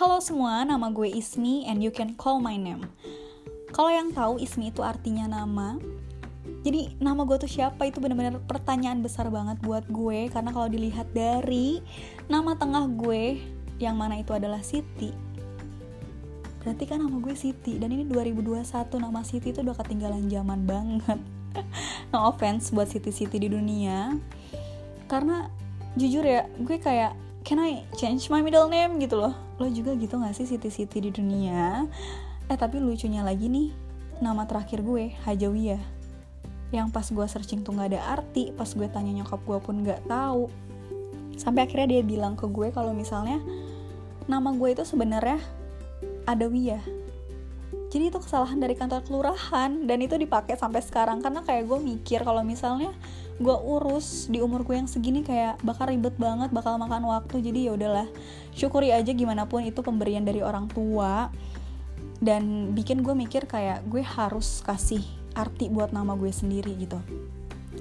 Halo semua, nama gue Ismi and you can call my name. Kalau yang tahu Ismi itu artinya nama. Jadi nama gue tuh siapa itu benar-benar pertanyaan besar banget buat gue karena kalau dilihat dari nama tengah gue yang mana itu adalah Siti. Berarti kan nama gue Siti dan ini 2021 nama Siti itu udah ketinggalan zaman banget. no offense buat Siti-Siti di dunia. Karena jujur ya, gue kayak can I change my middle name gitu loh. Lo juga gitu gak sih Siti-Siti di dunia? Eh tapi lucunya lagi nih nama terakhir gue Hajawiyah. Yang pas gue searching tuh gak ada arti pas gue tanya nyokap gue pun gak tahu. Sampai akhirnya dia bilang ke gue kalau misalnya nama gue itu sebenarnya Adawiyah jadi itu kesalahan dari kantor kelurahan dan itu dipakai sampai sekarang. Karena kayak gue mikir kalau misalnya gue urus di umur gue yang segini kayak bakal ribet banget bakal makan waktu. Jadi ya udahlah syukuri aja gimana pun itu pemberian dari orang tua. Dan bikin gue mikir kayak gue harus kasih arti buat nama gue sendiri gitu.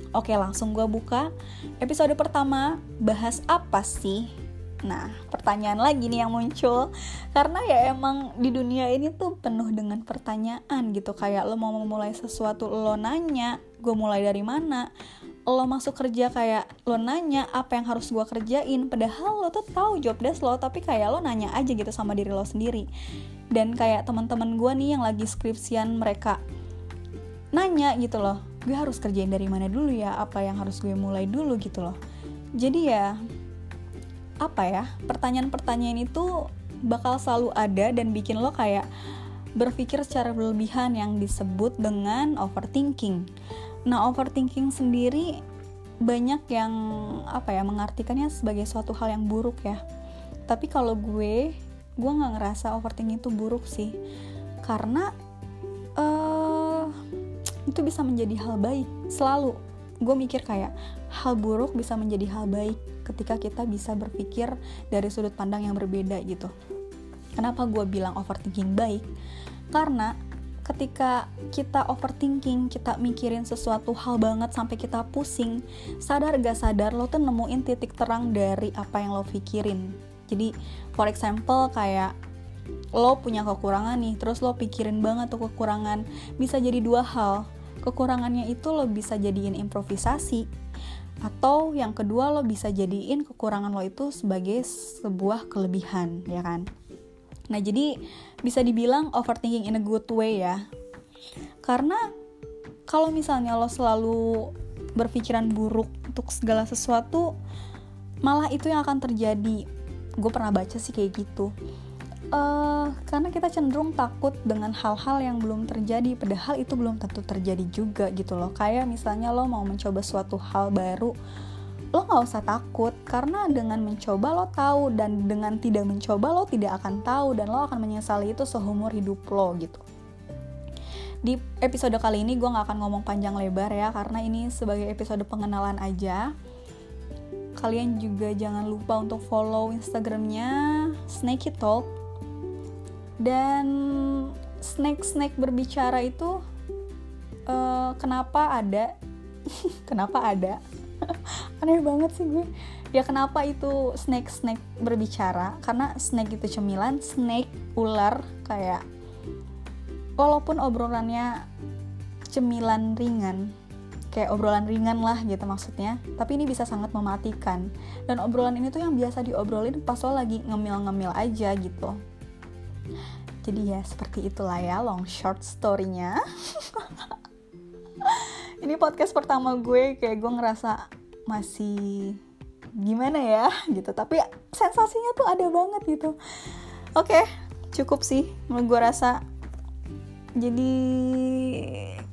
Oke langsung gue buka episode pertama bahas apa sih Nah, pertanyaan lagi nih yang muncul. Karena ya emang di dunia ini tuh penuh dengan pertanyaan gitu. Kayak lo mau memulai sesuatu, lo nanya Gue mulai dari mana? Lo masuk kerja kayak lo nanya apa yang harus gue kerjain padahal lo tuh tahu job desk lo tapi kayak lo nanya aja gitu sama diri lo sendiri. Dan kayak teman-teman gue nih yang lagi skripsian mereka nanya gitu loh gue harus kerjain dari mana dulu ya? Apa yang harus gue mulai dulu? gitu loh. Jadi ya apa ya pertanyaan-pertanyaan itu bakal selalu ada dan bikin lo kayak berpikir secara berlebihan yang disebut dengan overthinking Nah, overthinking sendiri banyak yang apa ya mengartikannya sebagai suatu hal yang buruk ya. Tapi kalau gue, gue nggak ngerasa overthinking itu buruk sih, karena uh, itu bisa menjadi hal baik. Selalu gue mikir kayak hal buruk bisa menjadi hal baik ketika kita bisa berpikir dari sudut pandang yang berbeda gitu. Kenapa gue bilang overthinking baik? Karena ketika kita overthinking, kita mikirin sesuatu hal banget sampai kita pusing, sadar gak sadar lo tuh nemuin titik terang dari apa yang lo pikirin. Jadi, for example kayak lo punya kekurangan nih, terus lo pikirin banget tuh kekurangan. Bisa jadi dua hal. Kekurangannya itu lo bisa jadiin improvisasi, atau yang kedua lo bisa jadiin kekurangan lo itu sebagai sebuah kelebihan, ya kan? Nah, jadi bisa dibilang overthinking in a good way ya. Karena kalau misalnya lo selalu berpikiran buruk untuk segala sesuatu, malah itu yang akan terjadi. Gue pernah baca sih kayak gitu. Uh, karena kita cenderung takut dengan hal-hal yang belum terjadi, padahal itu belum tentu terjadi juga gitu loh. Kayak misalnya lo mau mencoba suatu hal baru, lo nggak usah takut karena dengan mencoba lo tahu dan dengan tidak mencoba lo tidak akan tahu dan lo akan menyesali itu seumur hidup lo gitu. Di episode kali ini gue nggak akan ngomong panjang lebar ya karena ini sebagai episode pengenalan aja. Kalian juga jangan lupa untuk follow instagramnya Snakey Talk dan snack snack berbicara itu uh, kenapa ada? Kenapa ada? Aneh banget sih gue. Ya kenapa itu snake snake berbicara? Karena snake itu cemilan snake ular kayak walaupun obrolannya cemilan ringan kayak obrolan ringan lah gitu maksudnya tapi ini bisa sangat mematikan. Dan obrolan ini tuh yang biasa diobrolin pas lo lagi ngemil-ngemil aja gitu jadi ya seperti itulah ya long short storynya. Ini podcast pertama gue kayak gue ngerasa masih gimana ya gitu. Tapi sensasinya tuh ada banget gitu. Oke cukup sih menurut gue rasa. Jadi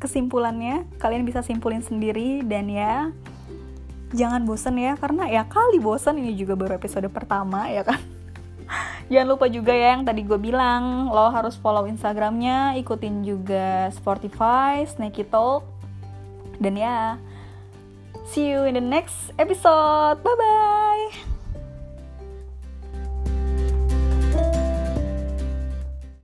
kesimpulannya kalian bisa simpulin sendiri dan ya jangan bosen ya. Karena ya kali bosen ini juga baru episode pertama ya kan jangan lupa juga ya yang tadi gue bilang lo harus follow instagramnya ikutin juga Spotify Snaky Talk dan ya See you in the next episode. Bye bye.